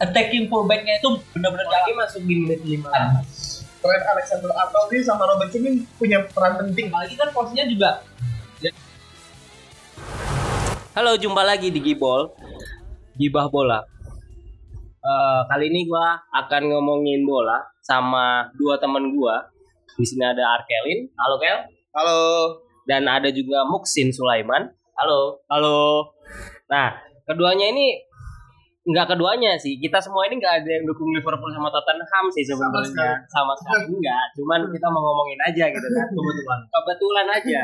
attacking fullbacknya itu benar-benar Lagi masuk di menit lima. Trent Alexander Arnold ini sama Robertson ini punya peran penting. apalagi kan posisinya juga Halo, jumpa lagi di Gibol. Gibah bola. Eh, kali ini gua akan ngomongin bola sama dua temen gua. Di sini ada Arkelin. Halo, Kel. Halo. Dan ada juga Muksin Sulaiman. Halo. Halo. Nah, keduanya ini nggak keduanya sih. Kita semua ini nggak ada yang dukung Liverpool sama Tottenham sih sebenarnya. Sama sekali enggak. Cuman kita mau ngomongin aja gitu kan. Kebetulan. Kebetulan aja.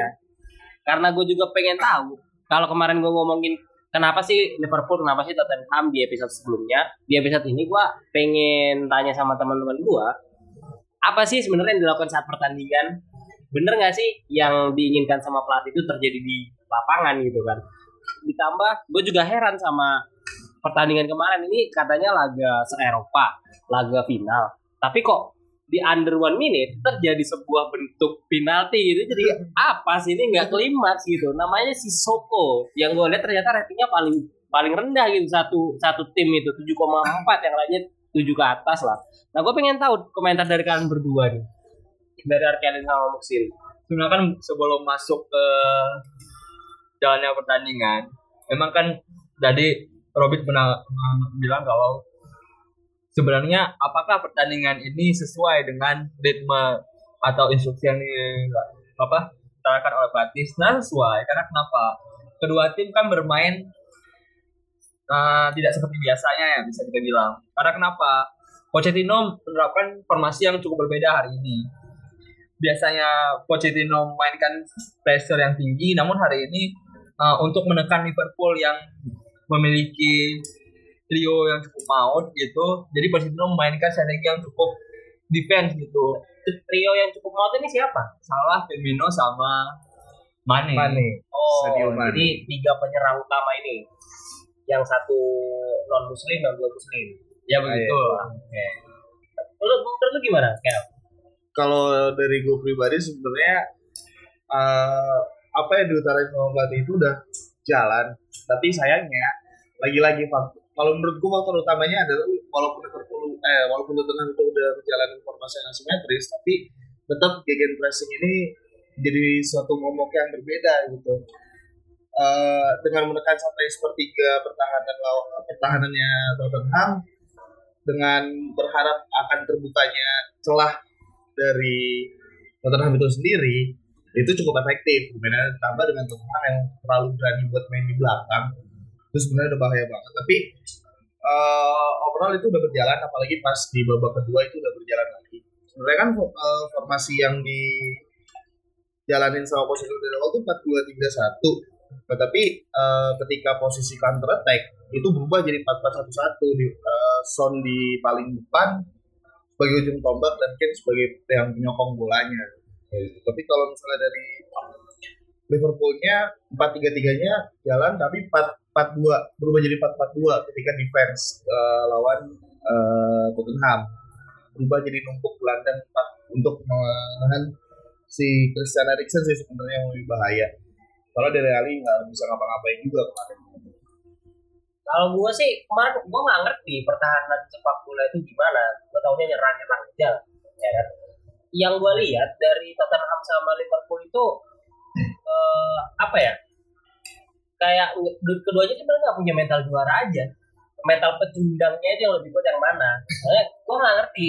Karena gue juga pengen tahu. Kalau kemarin gue ngomongin kenapa sih Liverpool, kenapa sih Tottenham di episode sebelumnya. Di episode ini gue pengen tanya sama teman-teman gue. Apa sih sebenarnya yang dilakukan saat pertandingan? Bener nggak sih yang diinginkan sama pelatih itu terjadi di lapangan gitu kan? Ditambah gue juga heran sama pertandingan kemarin ini katanya laga se-Eropa, laga final. Tapi kok di under one minute terjadi sebuah bentuk penalti gitu. Jadi apa sih ini nggak klimaks gitu. Namanya si Soko. Yang gue lihat ternyata ratingnya paling paling rendah gitu satu satu tim itu 7,4 yang lainnya 7 ke atas lah. Nah gue pengen tahu komentar dari kalian berdua nih. Dari Arkelin sama Muksin. sebenarnya kan sebelum masuk ke jalannya pertandingan memang kan tadi Pernah pernah bilang kalau sebenarnya apakah pertandingan ini sesuai dengan ritme atau instruksi yang apa diterapkan oleh pelatih? Nah sesuai karena kenapa? Kedua tim kan bermain uh, tidak seperti biasanya ya bisa kita bilang. Karena kenapa? Pochettino menerapkan formasi yang cukup berbeda hari ini. Biasanya Pochettino mainkan pressure yang tinggi, namun hari ini uh, untuk menekan Liverpool yang memiliki trio yang cukup maut gitu, jadi Pochettino memainkan strategi yang cukup defense gitu. Trio yang cukup maut ini siapa? Salah Firmino sama Mane. Oh, Sadio Mane. jadi tiga penyerang utama ini. Yang satu non muslim dan dua muslim. Ya begitu. Oke. Lu menurut lu gimana, Kel? Kalau dari gue pribadi sebenarnya eh, apa yang diutarain sama pelatih itu udah jalan. Tapi sayangnya lagi-lagi faktor. Kalau menurut gue faktor utamanya adalah walaupun Liverpool eh walaupun Tottenham itu udah menjalani formasi yang asimetris, tapi tetap gegen pressing ini jadi suatu momok yang berbeda gitu. Eh, dengan menekan sampai sepertiga pertahanan law- pertahanannya Tottenham dengan berharap akan terbukanya celah dari Tottenham itu sendiri itu cukup efektif kemudian tambah dengan Tottenham yang terlalu berani buat main di belakang itu sebenarnya udah bahaya banget. Tapi eh, overall itu udah berjalan apalagi pas di babak kedua itu udah berjalan lagi. Sebenarnya kan eh, formasi yang di jalanin sama posisi dari awal tuh 4-2-3-1 tetapi eh, ketika posisi counter attack itu berubah jadi 4-4-1-1 di eh, Son di paling depan sebagai ujung tombak dan Kane sebagai yang penyokong bolanya. Tapi kalau misalnya dari Liverpoolnya 4-3-3-nya jalan tapi 4-4-2 berubah jadi 4-4-2 ketika defense eh, lawan eh, Tottenham berubah jadi numpuk gelandang empat- untuk menahan si Christian Eriksen sih sebenarnya yang lebih bahaya. Kalau dari Ali nggak bisa ngapa-ngapain juga kemarin. Kalau gue sih kemarin gue nggak ngerti pertahanan sepak bola itu gimana. Gue taunya nyerang-nyerang aja, ya kan. Yang gue lihat dari Tottenham sama Liverpool itu eh, apa ya? Kayak keduanya sih nggak punya mental juara aja. Mental pecundangnya aja yang lebih kuat yang mana. Soalnya gue nggak ngerti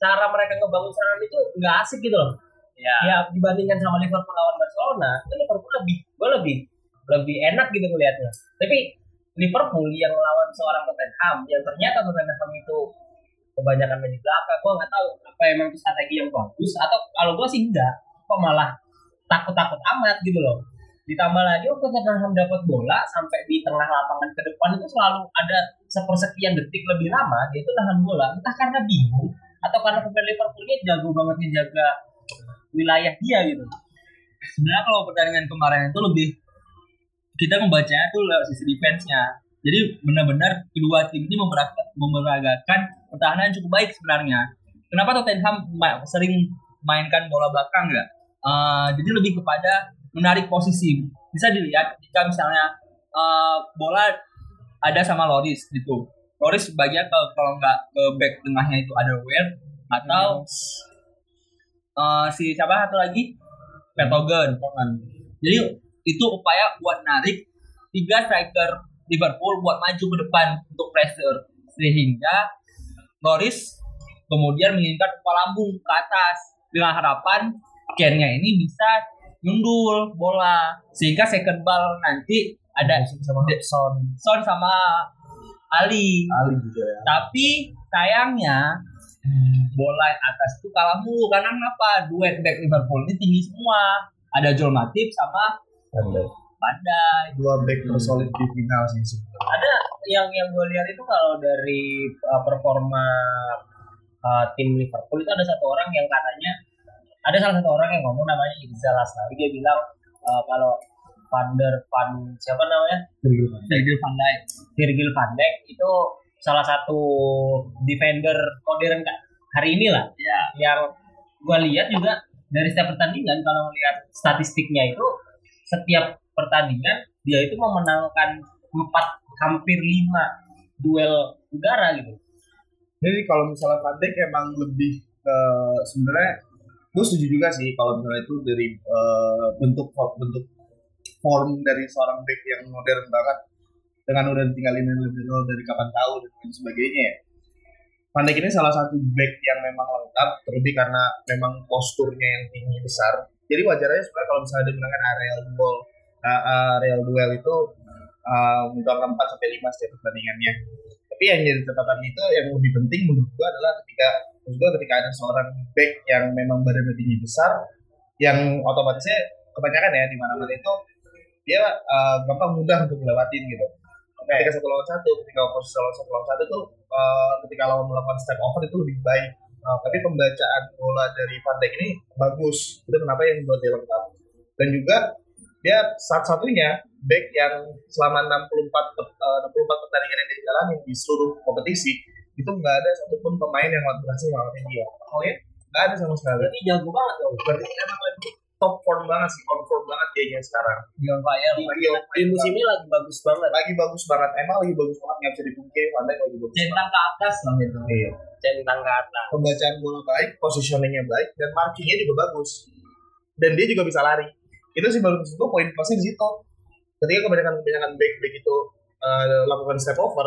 cara mereka ngebangun serangan itu nggak asik gitu loh. ya Ya dibandingkan sama Liverpool lawan Barcelona, itu Liverpool lebih gue lebih lebih enak gitu ngelihatnya. Tapi Liverpool yang lawan seorang Tottenham yang ternyata Tottenham itu kebanyakan main di belakang, gue nggak tahu apa emang itu strategi yang bagus atau kalau gue sih enggak, kok malah takut-takut amat gitu loh. Ditambah lagi waktu Tottenham dapat bola sampai di tengah lapangan ke depan itu selalu ada sepersekian detik lebih lama dia itu nahan bola entah karena bingung atau karena pemain Liverpoolnya jago banget ngejaga wilayah dia gitu. sebenarnya kalau pertandingan kemarin itu lebih kita membacanya tuh lewat sisi defense-nya. Jadi benar-benar kedua tim ini memeragakan, pertahanan cukup baik sebenarnya. Kenapa Tottenham sering mainkan bola belakang nggak? Eh, jadi lebih kepada menarik posisi. Bisa dilihat ketika misalnya eh, bola ada sama Loris gitu. Loris sebagian kalau kalau nggak ke back tengahnya itu ada Weir atau eh, si siapa satu lagi Vertonghen. Jadi itu upaya buat narik tiga striker Liverpool buat maju ke depan untuk pressure sehingga Norris kemudian menginginkan kepala lambung ke atas dengan harapan Ken-nya ini bisa nyundul bola. Sehingga second ball nanti ada sama Son Son sama Ali. Ali juga ya. Tapi sayangnya bola yang atas itu kalah mulu. Karena kenapa? Duet back Liverpool ini tinggi semua. Ada Joel Matip sama Bandai. Dua back tersolid di final sih. Sebenarnya ada yang yang gue lihat itu kalau dari uh, performa uh, tim Liverpool itu ada satu orang yang katanya ada salah satu orang yang ngomong namanya Iqbal Asnawi dia bilang uh, kalau Van der Van siapa namanya? Virgil van Dijk. Virgil van Dijk. Itu salah satu defender modern Kak, hari ini lah ya yang gue lihat juga dari setiap pertandingan kalau melihat statistiknya itu setiap pertandingan dia itu memenangkan empat hampir lima duel udara gitu. Jadi kalau misalnya Van Dijk emang lebih ke sebenarnya gue setuju juga sih kalau misalnya itu dari eh, bentuk bentuk form dari seorang back yang modern banget dengan udah tinggalin Lindelof dari kapan tahu dan sebagainya ya. Van Dijk ini salah satu back yang memang lengkap terlebih karena memang posturnya yang tinggi besar. Jadi wajar aja sebenarnya kalau misalnya dia menangkan aerial duel, uh, aerial duel itu uh, menguntungkan 4 sampai 5 setiap pertandingannya tapi yang jadi catatan itu yang lebih penting menurut gua adalah ketika menurut gua ketika ada seorang back yang memang badannya tinggi besar yang otomatisnya kebanyakan ya di mana mana itu dia uh, gampang mudah untuk dilewatin gitu. Ketika satu lawan satu ketika posisi lawan satu lawan satu tuh uh, ketika lawan melakukan step over itu lebih baik. Uh, tapi pembacaan bola dari Van Dijk ini bagus. Itu kenapa yang buat dia lengkap. Dan juga dia satu-satunya back yang selama 64 per- eh, 64 pertandingan yang dia jalani di seluruh kompetisi itu nggak ada satupun pemain yang berhasil ngalahin dia. Oh ya? Nggak ada sama sekali. berarti jago banget dong Berarti emang lagi top form banget sih, confirm banget dia sekarang. di on fire di, Lagi on di musim ini lagi bagus banget Lagi bagus banget, emang lagi bagus banget nggak bisa dipungkiri. Dijk lagi bagus. centang ke atas lah itu Iya. centang ke atas Pembacaan bola baik, positioningnya baik, dan markingnya juga bagus. Dan dia juga bisa lari. Itu sih baru itu poin plusnya di situ. Ketika kebanyakan kebanyakan back back itu eh, lakukan step over,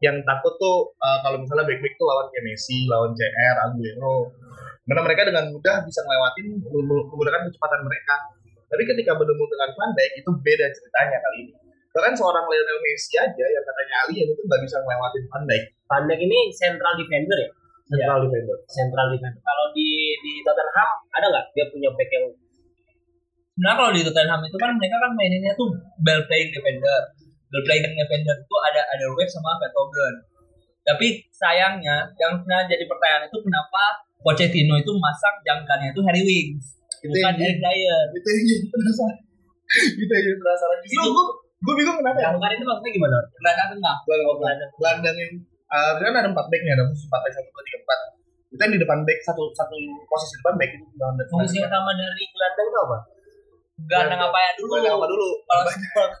yang takut tuh eh, kalau misalnya back back tuh lawan kayak Messi, lawan CR, Aguero, karena mereka dengan mudah bisa ngelewatin menggunakan kecepatan mereka. Tapi ketika bertemu dengan Van Dijk itu beda ceritanya kali ini. Bahkan seorang Lionel Messi aja yang katanya alien itu nggak bisa ngelewatin Van Dijk. Van Dijk ini central defender ya Central defender. central defender kalau di di Tottenham ada nggak dia punya back yang sebenarnya kalau di Tottenham itu kan mereka kan maininnya tuh ball playing defender. Ball playing defender itu ada ada Webb sama Vertonghen tapi sayangnya yang sebenarnya jadi pertanyaan itu kenapa Pochettino itu masang jangkarnya itu Harry Winks Itu bukan yang- Eric Dyer. itu yang jadi penasaran. Itu yang jadi penasaran. Justru gue gue bingung kenapa ya? Jangkar itu maksudnya gimana? Gelandang tengah. Gelandang gelandang yang uh, kan ada empat backnya ada posisi empat back satu dua tiga empat. Itu yang di depan back satu satu posisi depan back itu gelandang fungsi utama dari gelandang itu apa gelandang apa ya dulu. Gelandang apa dulu. Kalau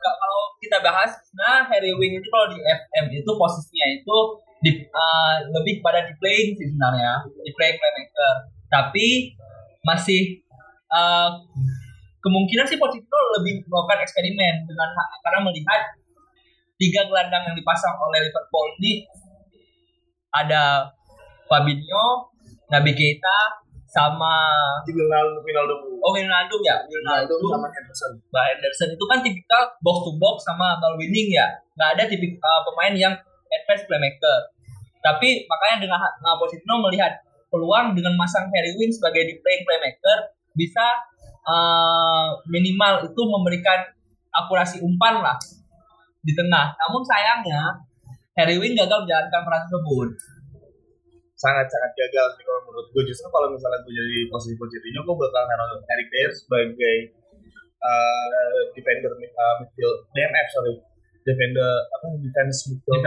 kalau- kita bahas nah Harry Wing itu kalau di FM itu posisinya itu di eh, lebih pada di playing sih sebenarnya. Di playing playmaker. Tapi masih eh, kemungkinan sih Pochettino lebih melakukan eksperimen dengan karena melihat tiga gelandang yang dipasang oleh Liverpool ini. Ada Fabinho, Naby Keita, sama di Wijnaldum Wijnaldum Oh Wijnaldum ya, Wijnaldum sama Henderson Mbak Henderson itu kan tipikal box to box sama ball winning ya. Nggak ada tipik uh, pemain yang advance playmaker. Tapi makanya dengan uh, Pochettino melihat peluang dengan masang Harry Wing sebagai di playing playmaker bisa uh, minimal itu memberikan akurasi umpan lah di tengah. Namun sayangnya Harry Wing gagal menjalankan peran tersebut. Sangat sangat gagal sih kalau menurut gue justru kalau misalnya gue jadi posisi Pochettino gue bakal naruh Eric Dyer sebagai uh, defender uh, midfield DMF sorry. Defender apa defense midfield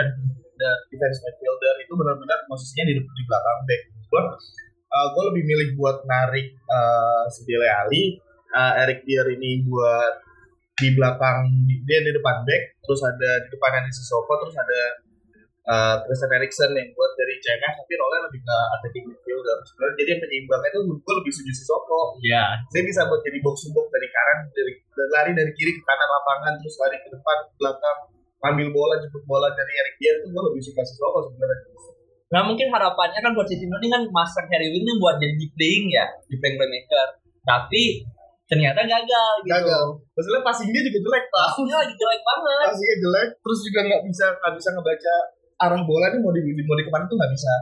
defense. midfielder. Itu benar-benar posisinya di, di belakang back gue uh, gue lebih milih buat narik uh, si Dele Ali uh, Eric Dier ini buat di belakang di- dia di depan back terus ada di depan ada Sissoko terus ada uh, Tristan Eriksen yang buat dari CMF tapi role lebih ke attacking midfielder sebenarnya jadi penyeimbangnya itu menurut gue lebih setuju Sissoko Iya. dia bisa buat jadi box to box dari kanan dari lari dari kiri ke kanan lapangan terus lari ke depan ke belakang ambil bola jemput bola dari Eric Dier itu gue lebih suka Sissoko sebenarnya Nah mungkin harapannya kan Pochettino ini kan masang Harry Winks ini buat jadi deep playing ya, deep playing playmaker. Tapi ternyata gagal gitu. gagal maksudnya passing dia juga jelek pak Passingnya lagi jelek banget. passingnya jelek terus juga nggak bisa nggak bisa ngebaca arah bola nih mau di mau di ke mana tuh nggak bisa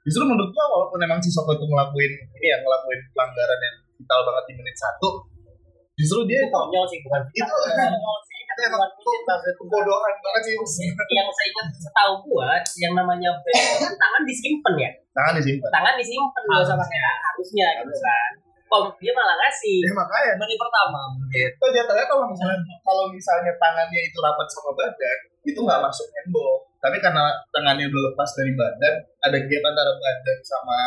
justru menurut gua walaupun emang si Soko itu ngelakuin ini ya ngelakuin pelanggaran yang vital banget di menit satu justru dia Itu konyol sih bukan itu konyol sih. itu emang kebodohan banget sih Yang saya ingat setahu gua yang namanya tangan disimpan ya. tangan disimpan Tangan disimpan nggak usah pakai harusnya gitu kan. Oh, dia malah ngasih. ya makanya Menit pertama itu jatuhnya kalau misalnya kalau misalnya tangannya itu rapat sama badan itu nggak masuk handball tapi karena tangannya udah lepas dari badan ada gap antara badan sama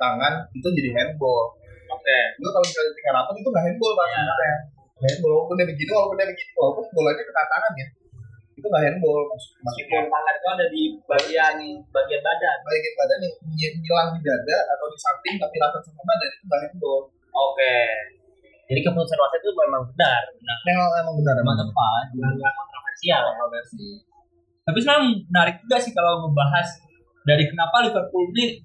tangan itu jadi handball Oke. Gue kalau misalnya tinggal rapat itu nggak handball pak sebenarnya. Nggak handball walaupun dia begini walaupun dia begini walaupun bolanya kena tangan ya itu nggak handball Meskipun tangan itu ada di bagian bagian badan. bagian badan yang nyilang di dada atau di samping tapi rapat sama badan itu nggak handball. Oke. Jadi keputusan wasit itu memang benar, benar. Memang emang benar Emang emang. tepat. Nggak kontroversial. kontroversi. Tapi sekarang menarik juga sih kalau ngebahas dari kenapa Liverpool ini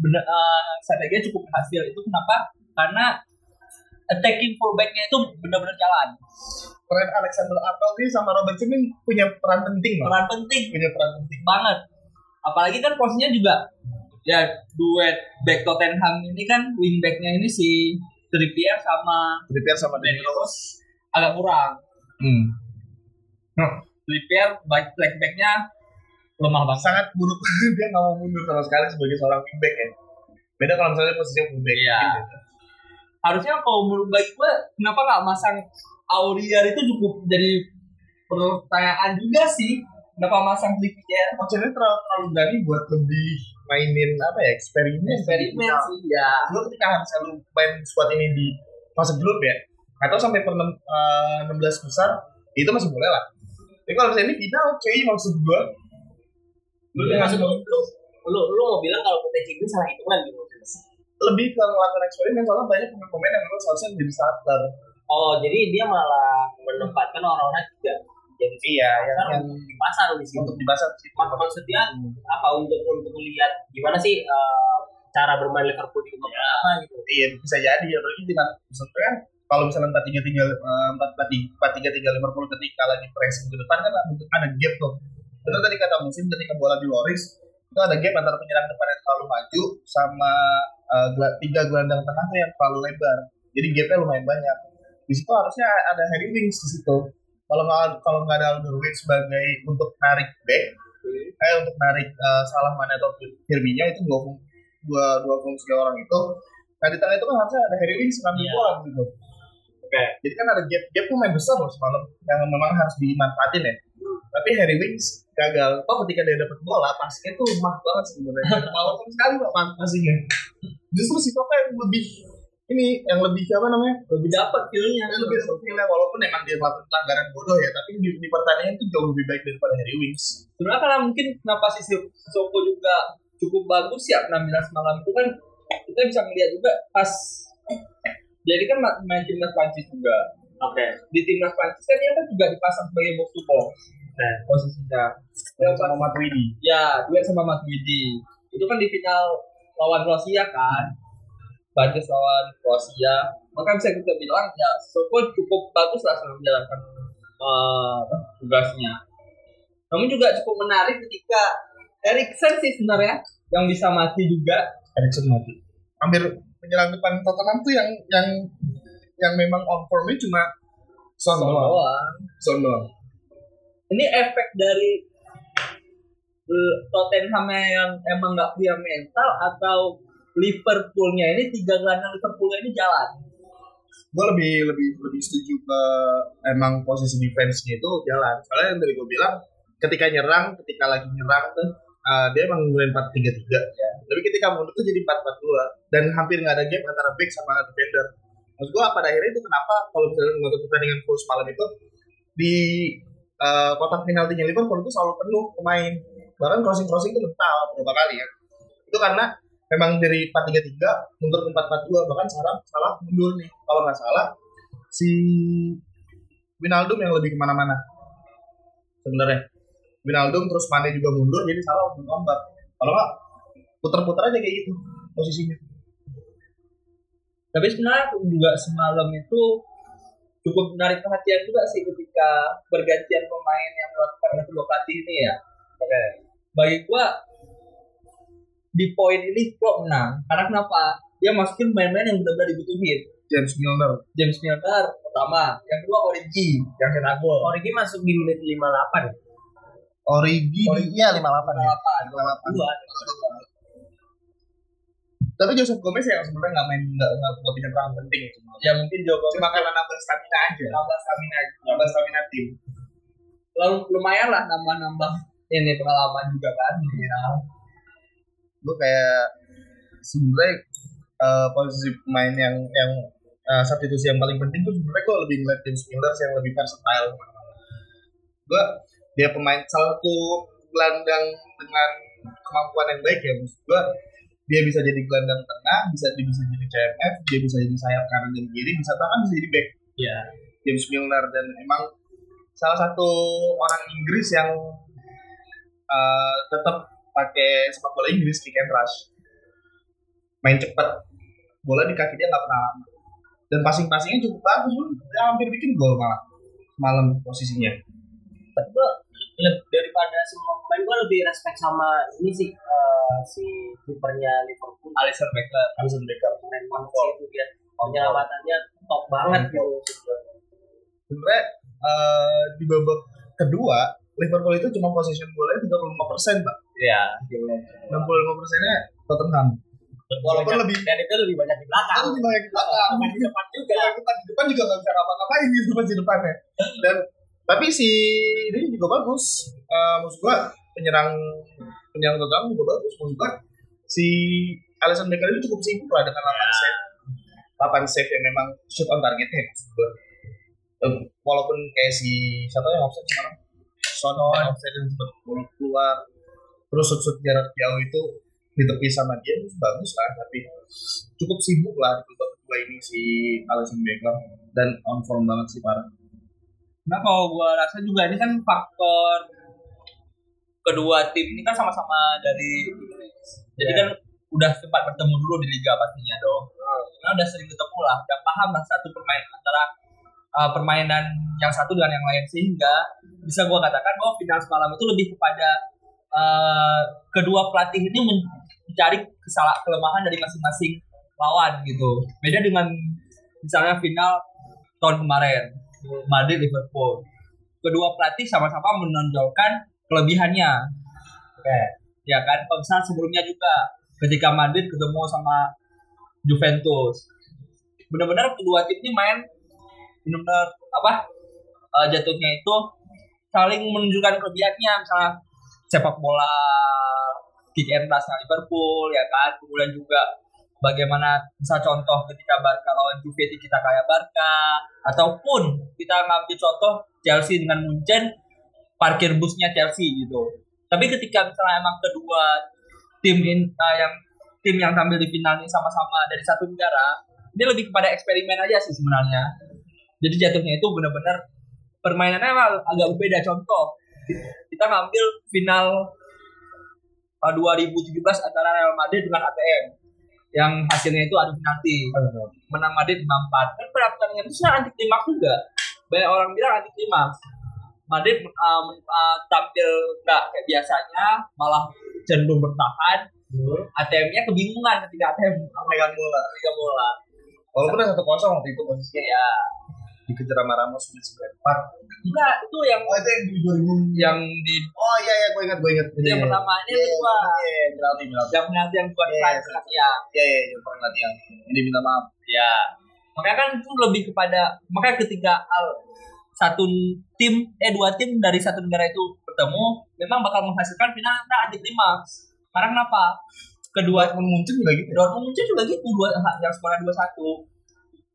bener, eh, strateginya cukup berhasil itu kenapa? Karena attacking fullbacknya itu benar-benar jalan. Trent Alexander Arnold ini sama Robertson ini punya peran penting. Peran penting Punya peran penting. banget. Apalagi kan posisinya juga ya duet back Tottenham ini kan wingbacknya ini si Trippier sama Trippier sama Danny Danny Rose. Agak kurang. Hmm. Trippier back backnya lemah banget. Sangat buruk dia nggak mau mundur sama sekali sebagai seorang wingback ya. Beda kalau misalnya posisinya fullback. Iya. harusnya kalau menurut bagi gue kenapa nggak masang Aurier itu cukup jadi pertanyaan juga sih kenapa masang Trippier Maksudnya terlalu, terlalu berani buat lebih mainin apa ya eksperimen. eksperimen Nah, sih ya lu ketika harus lu main squad ini di fase grup ya atau sampai per enam- eh, 16 besar itu masih boleh lah tapi kalau misalnya ini final cuy maksud gua. Lu dengan maksud lu, lu, lu, mau bilang kalau potensi ini salah hitungan gitu. lebih ke melakukan eksperimen soalnya banyak pemain-pemain yang memang seharusnya menjadi starter. Oh, jadi dia malah menempatkan orang-orang juga. Jadi iya yang, pasar yang di pasar di situ. untuk dibahas di situ. Mak- maksudnya apa untuk untuk melihat gimana sih eh, cara bermain Liverpool di babak pertama gitu. iya bisa jadi apalagi dengan misalnya kalau misalnya empat tiga tiga empat empat tiga tiga Liverpool ketika lagi pressing ke depan kan ada gap tuh. Betul tadi kata musim ketika bola di Loris itu ada gap antara penyerang depan yang terlalu maju sama eh, gela- tiga gelandang tengah tuh yang terlalu lebar. Jadi gapnya lumayan banyak. Di situ harusnya ada Harry Winks di situ. Kalau nggak kalau nggak ada Alderweireld sebagai untuk narik back kayak untuk narik eh, salah mana atau Firmino itu dua dua dua fungsi orang itu. Nah di tengah itu kan harusnya ada Harry Winks ngambil Iya. bola gitu Oke. jadi kan ada gap gap pemain besar loh semalam yang memang harus dimanfaatin ya. Tapi Harry Winks gagal. Oh ketika dia dapat bola passingnya tuh lemah banget sebenarnya. Sama sekali pak passingnya justru si Papa yang lebih ini yang lebih apa namanya? Lebih dapat feelnya. Yang lebih sempurna walaupun emang dia melakukan pelanggaran bodoh ya tapi di, di pertandingan itu jauh lebih baik daripada Harry Winks sebenarnya karena mungkin kenapa si Soko juga cukup bagus ya penampilan semalam itu kan kita bisa melihat juga pas jadi kan ma- main timnas Prancis juga. Oke. di timnas Prancis kan dia kan juga dipasang sebagai box to box. Nah. posisinya. Yang sama Matuidi. Ya duet sama Matuidi. Itu kan di final lawan Kroasia kan. Prancis lawan Kroasia. Maka bisa kita bilang ya Soko cukup bagus lah selama menjalankan apa, tugasnya. Namun juga cukup menarik ketika Eriksen sih sebenarnya yang bisa mati juga. Erikson mati. Hampir penyerang depan Tottenham tuh yang yang yang memang on formnya cuma Son doang. Son doang Ini efek dari eh, Tottenham yang emang nggak punya mental atau Liverpoolnya ini tiga gelandang Liverpoolnya ini jalan. gue lebih lebih lebih setuju ke emang posisi defense-nya itu jalan soalnya yang tadi gue bilang ketika nyerang ketika lagi nyerang tuh uh, dia emang mulai empat tiga tiga. Tapi ketika mundur tuh jadi empat empat dua. Dan hampir nggak ada gap antara back sama defender. Maksud gue pada akhirnya itu kenapa kalau misalnya nonton pertandingan full semalam itu di uh, kotak penaltinya Liverpool itu selalu penuh pemain. Bahkan crossing crossing itu mental beberapa kali ya. Itu karena memang dari 4-3-3 mundur ke 4-4-2 bahkan salah salah mundur nih. Kalau nggak salah si Winaldum yang lebih ke mana-mana. Sebenarnya Winaldum terus Mane juga mundur jadi salah untuk ombak kalau nggak puter-puter aja kayak gitu posisinya Tapi sebenarnya juga semalam itu cukup menarik perhatian juga sih ketika bergantian pemain yang melakukan oleh kedua pelatih ini ya. Bagi gua di poin ini Klopp menang. Karena kenapa? Dia masukin pemain-pemain yang benar-benar dibutuhin. James Milner James Milner pertama, yang kedua Origi yang cetak gol. Origi masuk di menit 58 Origi Origi. iya 58 ya 58. 58 Dua. tapi Joseph Gomez yang sebenarnya nggak main nggak nggak punya peran penting itu Ya mungkin Joko cuma karena nambah stamina aja 16 stamina aja. nambah stamina tim Lalu lumayan lah nambah-nambah ini pengalaman juga kan final. gue kayak sebenarnya eh, posisi pemain yang yang eh, substitusi yang paling penting tuh sebenarnya gue lebih ngeliat James Milner yang lebih versatile gue dia pemain salah satu gelandang dengan kemampuan yang baik ya maksud gue dia bisa jadi gelandang tengah bisa dia bisa jadi CMF dia bisa jadi sayap kanan dan kiri bisa bahkan bisa jadi back. Ya James Milner dan emang salah satu orang Inggris yang uh, tetap pakai sepak bola Inggris kick and rush. Main cepet. Bola di kaki dia nggak pernah dan passing-passingnya cukup bagus dia hampir bikin gol malah malam posisinya. Tapi daripada semua pemain gue lebih respect sama ini sih eh, si kipernya Liverpool. Alisson Becker. Alisson Becker keren banget sih itu dia. Penyelamatannya top banget gitu sebenarnya uh, di babak kedua Liverpool itu cuma possession bolanya 35 persen pak. Iya. 65 persennya Tottenham. Walaupun lebih dan itu lebih banyak di belakang. Kan lebih banyak di belakang. Di depan juga. Di depan, di depan juga nggak bisa ngapa-ngapain gitu pas di depannya. Dan tapi si ini juga bagus. Eh maksud gua penyerang penyerang Tottenham juga bagus. Maksud gua si Alisson Becker itu cukup sibuk lah dengan 8 save. 8 save yang memang shoot on target ya maksud gua. Walaupun kayak si siapa yang offset sekarang Son yang offset yang sempat keluar terus shoot shoot jarak jauh itu di tepi sama dia itu bagus lah tapi cukup sibuk lah di kedua ini si Alisson Becker dan on form banget sih parah Nah kalau gua rasa juga ini kan faktor kedua tim ini kan sama-sama dari Inggris. Jadi kan udah sempat bertemu dulu di liga pastinya dong. Karena udah sering ketemu lah, udah paham lah satu permain antara uh, permainan yang satu dengan yang lain sehingga bisa gua katakan bahwa final semalam itu lebih kepada uh, kedua pelatih ini men- mencari kesalahan kelemahan dari masing-masing lawan gitu. Beda dengan misalnya final tahun kemarin Madrid Liverpool. Kedua pelatih sama-sama menonjolkan kelebihannya. Oke. Ya kan, misalnya sebelumnya juga ketika Madrid ketemu sama Juventus. Benar-benar kedua tim ini main benar-benar apa? eh, jatuhnya itu saling menunjukkan kelebihannya misalnya sepak bola kick and Liverpool ya kan kemudian juga bagaimana misal contoh ketika Barca lawan Juve kita kayak Barca ataupun kita ngambil contoh Chelsea dengan Munchen parkir busnya Chelsea gitu. Tapi ketika misalnya emang kedua tim in, uh, yang tim yang tampil di final ini sama-sama dari satu negara ini lebih kepada eksperimen aja sih sebenarnya. Jadi jatuhnya itu benar-benar permainannya agak berbeda. Contoh kita ngambil final uh, 2017 antara Real Madrid dengan ATM yang hasilnya itu adu penalti. Menang Madrid 5-4 kan pada pertandingan itu sebenarnya anti klimaks juga. Banyak orang bilang anti klimaks. Madrid uh, uh, tampil nggak kayak biasanya malah cenderung bertahan. ATM-nya kebingungan ketika ATM megang bola. megang bola. Walaupun ada satu kosong waktu itu posisinya. Ya dikejar sama Ramos menit 94 enggak itu yang oh itu yang di 2000 yang di oh iya iya gue ingat gue ingat. Itu yang pertama ini yang kedua. iya penalti penalti. Yang penalti yang Iya, yeah. ya iya. Iya yang penalti yang ini minta maaf. Ya, makanya kan itu lebih kepada makanya ketika al, satu tim eh dua tim dari satu negara itu bertemu memang bakal menghasilkan final antara anti klimaks. Karena kenapa? Kedua muncul juga gitu Dortmund muncul juga gitu dua yang skor dua satu.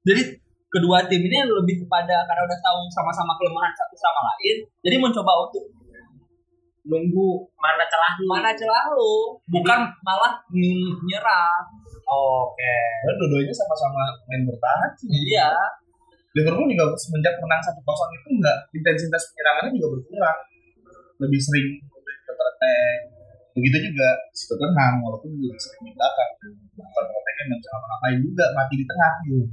Jadi kedua tim ini lebih kepada karena udah tahu sama-sama kelemahan satu sama lain, jadi mencoba untuk nunggu mana celah lu mana celah lu, bukan malah ny- nyerang. oke Dan dua-duanya sama-sama main bertahan sih. Iya. Liverpool juga semenjak menang 1-0 itu enggak intensitas penyerangannya juga berkurang. Lebih sering attack. Begitu juga si Tottenham walaupun juga sering di belakang. Counter attack-nya nggak bisa ngapa-ngapain juga mati di tengah gitu.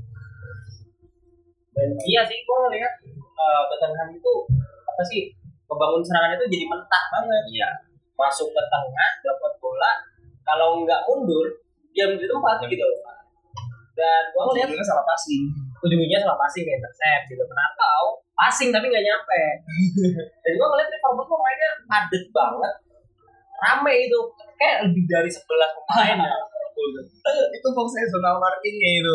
Dan iya sih gue ngeliat uh, Tottenham itu apa sih membangun serangan itu jadi mentah banget Iya. masuk ke tengah dapat bola kalau nggak mundur diam di tempat gitu loh dan gue ngeliat Ujungnya salah passing. ujungnya salah passing ke intercept gitu atau passing tapi nggak nyampe dan gue ngeliat Liverpool tuh mainnya padet banget rame itu kayak lebih dari 11 pemain ya. itu fungsinya zonal markingnya itu.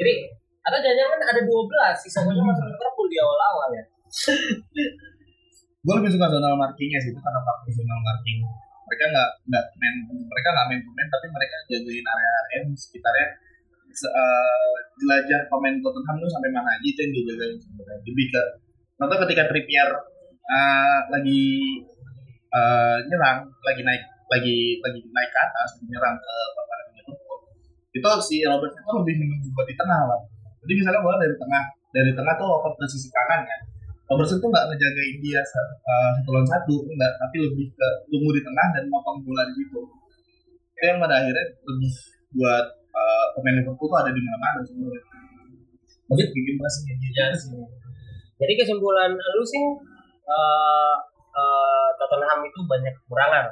Jadi atau jangan-jangan ada 12 sisanya masuk Liverpool di awal-awal ya. Gue lebih suka zonal markingnya sih itu karena faktor zonal marking. Mereka nggak nggak main mereka nggak main pemain tapi mereka jagain area-area sekitarnya. Se- eh, jelajah pemain Tottenham tuh sampai mana aja itu yang dia jagain sebenarnya. Lebih ke contoh ketika Trippier eh, lagi eh, nyerang lagi naik lagi lagi naik ke atas menyerang ke paparan Liverpool itu si Robert itu lebih menunggu buat di tengah lah jadi misalnya bola dari tengah dari tengah tuh oper ke sisi kanan kan. Robertson tuh nggak ngejagain dia uh, satu lawan satu enggak tapi lebih ke tunggu di tengah dan motong bola di situ. Itu yang pada akhirnya lebih buat uh, pemain Liverpool tuh ada di mana-mana sebenarnya. Tapi bikin passingnya dia sih. Jadi kesimpulan lu sih uh, uh, Tottenham itu banyak kekurangan.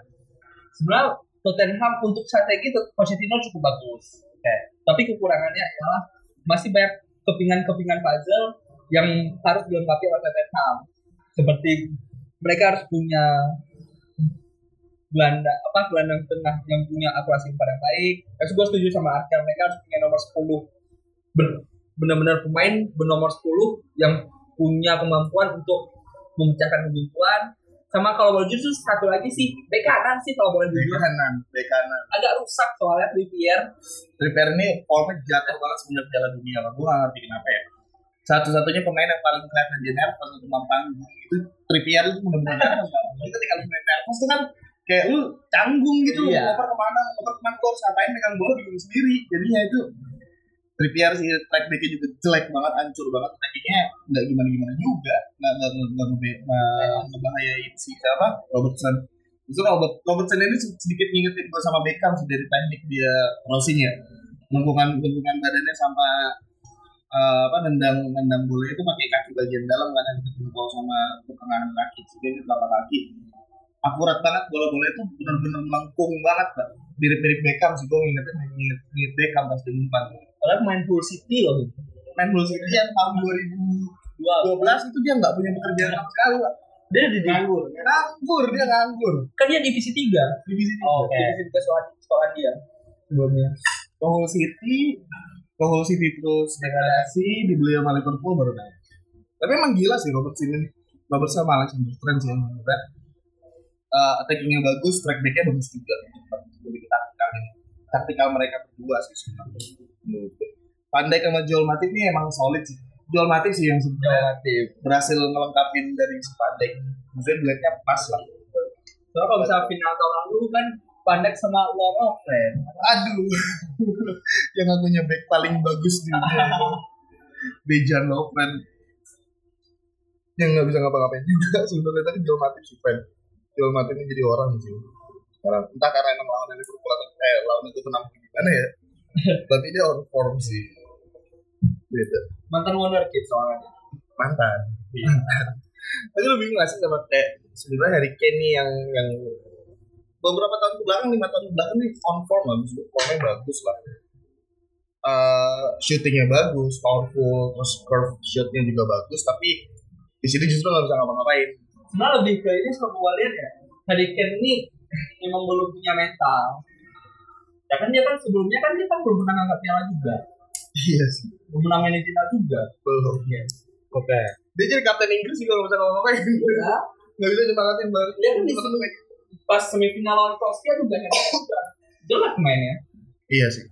Sebenarnya Tottenham untuk strategi Pochettino cukup bagus. Oke. Tapi kekurangannya adalah masih banyak kepingan-kepingan puzzle yang harus dilengkapi oleh Tottenham. Seperti mereka harus punya gelanda apa gelandang tengah yang punya akurasi paling baik. Terus gue setuju sama Arkel mereka harus punya nomor 10 Ben- benar-benar pemain bernomor 10 yang punya kemampuan untuk memecahkan kebuntuan sama kalau boleh jujur satu lagi sih. Bek kanan sih kalau boleh bek jujur kanan bek kanan. Agak rusak soalnya Trippier Trippier ini formnya jatuh banget semenjak Piala Dunia. Lah gue ngerti kenapa ya. Satu-satunya pemain yang paling kelihatan dia nervous untuk panggung itu Trippier itu benar-benar nervous. Jadi ketika lu main nervous tuh kan kayak lu canggung gitu Iya. ngoper ke mana ngoper ke mana kok ngapain megang bola bingung sendiri. Jadinya itu Trippier sih track backnya juga jelek banget hancur banget. Trackingnya nggak gimana gimana juga. Nggak nggak nggak ngebahayain si siapa? Robertson. Itu Robert Robertson ini sedikit ngingetin gue sama Beckham sih dari teknik dia crossing ya. Lengkungan lengkungan badannya sama eh, apa nendang nendang bola itu pakai kaki bagian dalam kan yang ketempel sama pertengahan kaki jadi ini telapak kaki. Akurat banget bola-bola itu benar-benar melengkung banget Pak. mirip-mirip Beckham sih gue ngingetin nginget, nginget Beckham pas di umpan padahal main full city loh main Blues itu yang tahun 2012 itu dia nggak punya pekerjaan sama sekali Pak. dia di nganggur nganggur dia nganggur kan dia divisi 3 divisi Oke. divisi 3 sekolah sekolah dia sebelumnya ke Hull City ke Hull City terus degradasi dibeli sama Liverpool baru naik tapi emang gila sih Robertson ini Robertson sama Alexander Trent sih yang menurut. Eh, attackingnya bagus, track backnya bagus juga lebih taktikal ini taktikal mereka berdua sih sebenarnya Dijk sama Joel Matip ini emang solid sih. Joel Matip sih yang sebenarnya berhasil ngelengkapin dari si Dijk maksudnya duetnya pas lah. Soalnya kalau misalnya final tahun lalu kan Pandek sama Lord of Red. Aduh. Yang akunya back paling bagus di dunia. Itu Dejan Lovren yang nggak bisa ngapa-ngapain juga sebenarnya tadi Joel Matip sih fan Joel Matip ini jadi orang sih. Sekarang entah karena emang lawan Liverpool atau eh lawan itu tenang gimana ya tapi dia on form sih. Beda. Mantan wonderkid soalnya. Mantan. Mantan. Tapi lu bingung gak sih sama kayak sebenarnya Harry Kane nih yang yang beberapa tahun ke belakang lima tahun ke belakang nih on form lah maksudnya formnya bagus lah. Eh shootingnya bagus powerful terus curve shotnya juga bagus tapi di sini justru nggak bisa ngapa-ngapain. Sebenarnya lebih ke ini kalau gue lihat ya Harry Kane ini memang belum punya mental ya kan dia kan sebelumnya kan dia kan belum pernah ngangkat piala juga. Iya sih. Belum pernah main di final juga. Belum. Oke. Dia jadi kapten Inggris juga nggak bisa ngapa-ngapain ya nggak bisa nyemangatin banget dia kan di pas semifinal lawan Kroasia juga Harry Kane juga. Jelek mainnya iya sih.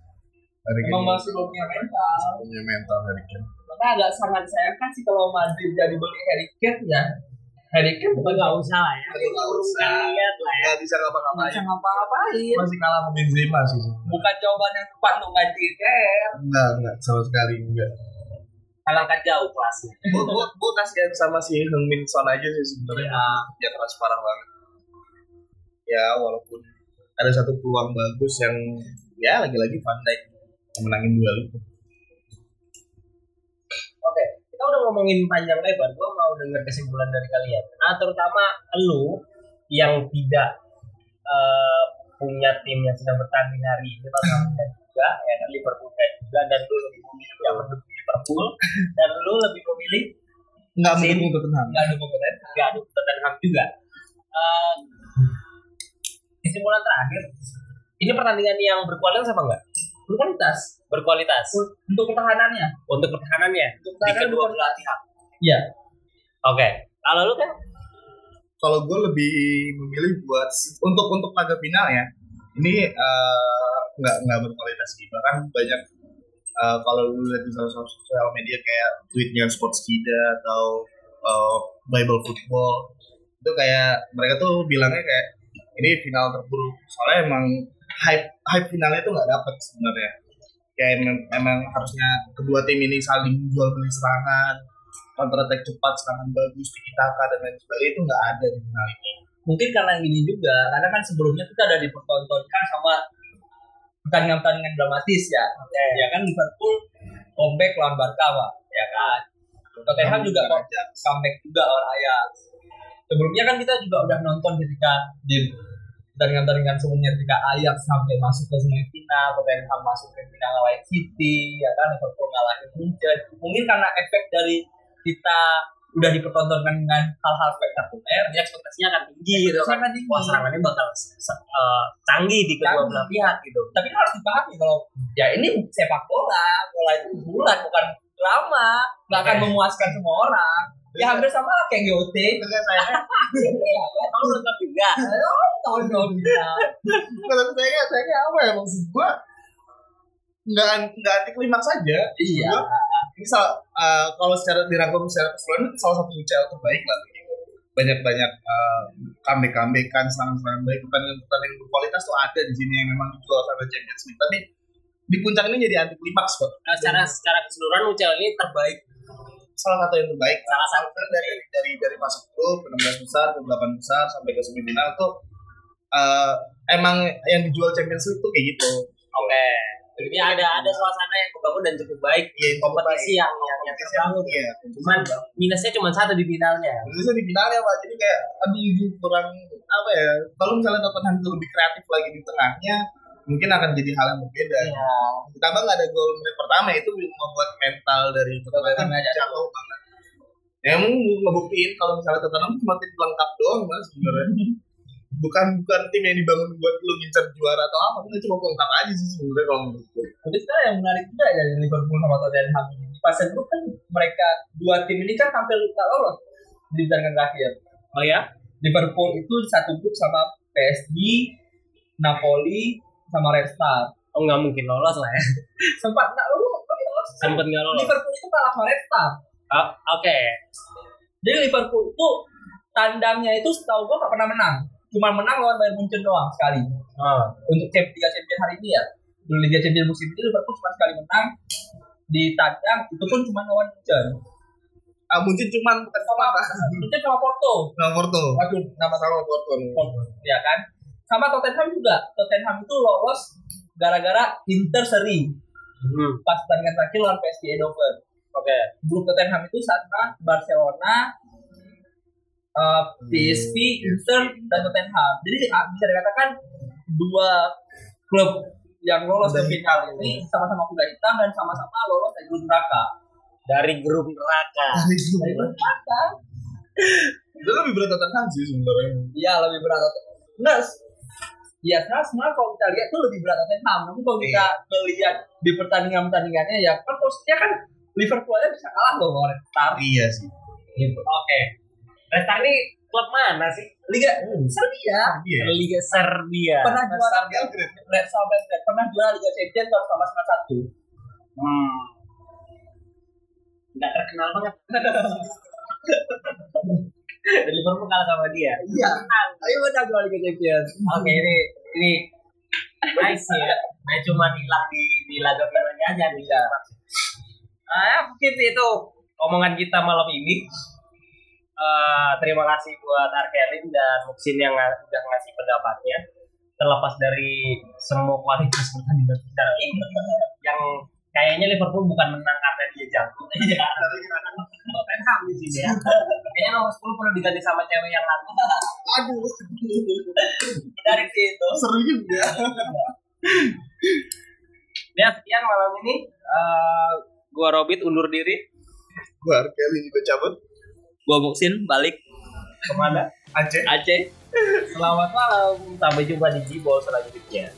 Harry emang Kane. masih belum punya mental. Punya mental Harry Kane. Makanya agak sangat disayangkan sih kalau Madrid jadi beli Harry Kane ya Harry Kane bukan nggak usah lah ya Nggak usah. lihat lah ya Nggak bisa ngapa-ngapain. bisa ngapa-ngapain. Masih kalah sama Benzema sih. Bukan jawaban yang tepat untuk ganti Kane. Enggak, enggak sama sekali enggak. kalahkan jauh kelasnya gua gua kasihan sama si Heung-min Son aja sih sebenarnya. Dia keras parah banget. Ya, walaupun ada satu peluang bagus yang ya lagi-lagi Van Dijk menangin duel itu. Kita udah ngomongin panjang lebar. Gua mau denger kesimpulan dari kalian. Nah, terutama lu yang tidak eh, punya tim yang sedang bertanding hari ini, dan juga ya kan Liverpool dan juga dan lu lebih memilih yang mendukung Liverpool dan lu lebih memilih Enggak Sin. mendukung Tottenham. nggak dukung Tottenham, nggak dukung Tottenham juga. Eh, kesimpulan terakhir, ini pertandingan yang berkualitas apa enggak? Berkualitas Berkualitas untuk pertahanannya. untuk pertahanannya Untuk di pertahanan kedua berkualitas. belah pihak. Iya. Oke, kalau lu kan Kalau gue lebih memilih buat untuk untuk laga final ya. Ini eh, nggak nggak berkualitas sih. Bahkan banyak eh, kalau lu lihat di sosial media kayak tweetnya Sportskida atau eh, Bible Football itu kayak mereka tuh bilangnya kayak ini final terburuk soalnya emang hype hype finalnya tuh nggak dapet sebenarnya kayak mem- memang harusnya kedua tim ini saling jual beli serangan counter attack cepat serangan bagus tiki taka dan lain sebagainya itu nggak ada di final ini Mungkin karena gini juga, karena kan sebelumnya kita udah dipertontonkan sama pertandingan-pertandingan dramatis ya. Ya kan Liverpool comeback lawan Barca. Ya kan. Tottenham juga comeback juga lawan Ajax. Sebelumnya kan kita juga udah nonton ketika di pertandingan-pertandingan sebelumnya ketika Ajax sampai masuk ke semifinal, Tottenham masuk ke final ngalahin City, ya kan Liverpool ngalahin Munchen. Mungkin karena efek dari kita udah dipertontonkan dengan hal-hal spektakuler, ya ekspektasinya akan tinggi gitu kan. tinggi. Wah serangannya bakal eh, canggih di kedua belah pihak gitu. Tapi kan harus dipahami kalau ya ini sepak bola, bola itu bulat bukan drama, nggak akan memuaskan semua orang. Ya hampir sama lah kayak GOT. Saya Iya kan? Kamu nonton juga? Tahun dong bisa. Tapi saya saya apa ya maksud gua nggak nggak anti klimaks saja Iya. ini salah, eh, kalau secara dirangkum secara keseluruhan itu salah satu UCL terbaik lah gitu. banyak banyak uh, comeback comebackan serangan serangan baik pertandingan pertandingan berkualitas tuh ada di sini yang memang dijual sampai Champions League tapi di puncak ini jadi anti klimaks kok Nah, secara secara keseluruhan UCL ini terbaik. Salah satu yang terbaik Salah satu. Dari dari dari masuk grup ke 16 besar ke 8 besar sampai ke semifinal tuh eh, emang yang dijual Champions League tuh kayak gitu Oke. Jadi ada ada suasana yang kebangun dan cukup baik. Cukup Kompetisi baik. yang yang, yang terbangun. iya Cuman minusnya cuma satu di finalnya. Indonesia di finalnya pak jadi kayak aduh kurang apa ya kalau misalnya Tottenham itu lebih kreatif lagi di tengahnya mungkin akan jadi hal yang berbeda Iya. ditambah nggak ada gol menit pertama itu membuat mental dari Tottenham jatuh banget ya emang ngebuktiin kalau misalnya Tottenham cuma tim pelengkap doang mas sebenarnya bukan bukan tim yang dibangun buat lu ngincar juara atau apa itu cuma pelengkap aja sih sebenarnya kalau menurutku Tapi sekarang yang menarik juga ya dari Liverpool sama Tottenham ini. Di fase grup kan mereka dua tim ini kan tampil tak lolos di pertandingan terakhir. Oh ya? Liverpool itu satu grup sama PSG, Napoli, sama Red Star. Oh nggak mungkin lolos lah ya. Sempat nggak lolos, tapi lolos. Sempet nggak lolos. Liverpool itu kalah sama Red Star. Oh, Oke. Jadi Liverpool itu tandangnya itu setahu gua nggak pernah menang. Cuma menang lawan Bayern Munchen doang sekali. Oh. Untuk Liga Champions hari ini ya. Di Liga Champions musim ini Liverpool cuma sekali menang di tandang itu pun cuma lawan Munchen. ah mungkin cuma bukan sama apa Munchen sama Porto. nomor tuh Waduh, nama sama Porto Porto, ya kan? Sama Tottenham juga. Tottenham itu lolos gara-gara Inter seri Hmm. pas pertandingan terakhir lawan PSG Eindhoven. Oke. Grup Tottenham itu sama Barcelona, uh, PSV, Inter, dan Tottenham. Jadi ah, bisa dikatakan dua klub yang lolos ke final ini sama-sama kuda hitam dan sama-sama lolos dari grup neraka. Dari grup neraka. Dari grup neraka? itu lebih berat Tottenham sih sebenarnya Iya lebih berat Tottenham. Enggak. Iya, sebenarnya kalau kita lihat tuh lebih berat Tottenham. Tapi kalau kita melihat di pertandingan-pertandingannya ya kan posisinya kan Liverpool aja bisa kalah loh Red Star. iya sih Gitu. Oke. Red Star ini klub mana sih? Liga Serbia iya Liga Serbia. pernah juara Belgrade Red Belgrade pernah juara Liga Champions tahun sama satu. Hmm. Nggak terkenal banget. Dan Liverpool kalah sama dia. Iya. Ayo kita jual Liga Champions. Oke ini ini nice ya. Nah cuma hilang di di laga finalnya aja nih. Iya. Ah, mungkin itu omongan kita malam ini. Eh, terima kasih buat Arkelin dan Muksin yang nga- udah ngasih pendapatnya. Terlepas dari semua kualitas pertandingan kita ini, yang kayaknya Liverpool bukan menang karena dia jago. Iya, karena Tottenham di sini ya. Kayaknya nomor 10 perlu diganti sama cewek yang lalu. Aduh, Dari situ. seru juga. Ya sekian malam ini. Eh, gua Robit undur diri. Gua Kelly juga cabut. Gua Muksin balik Ke mana? Aceh. Aceh. Selamat malam. Sampai jumpa di Jibol selanjutnya.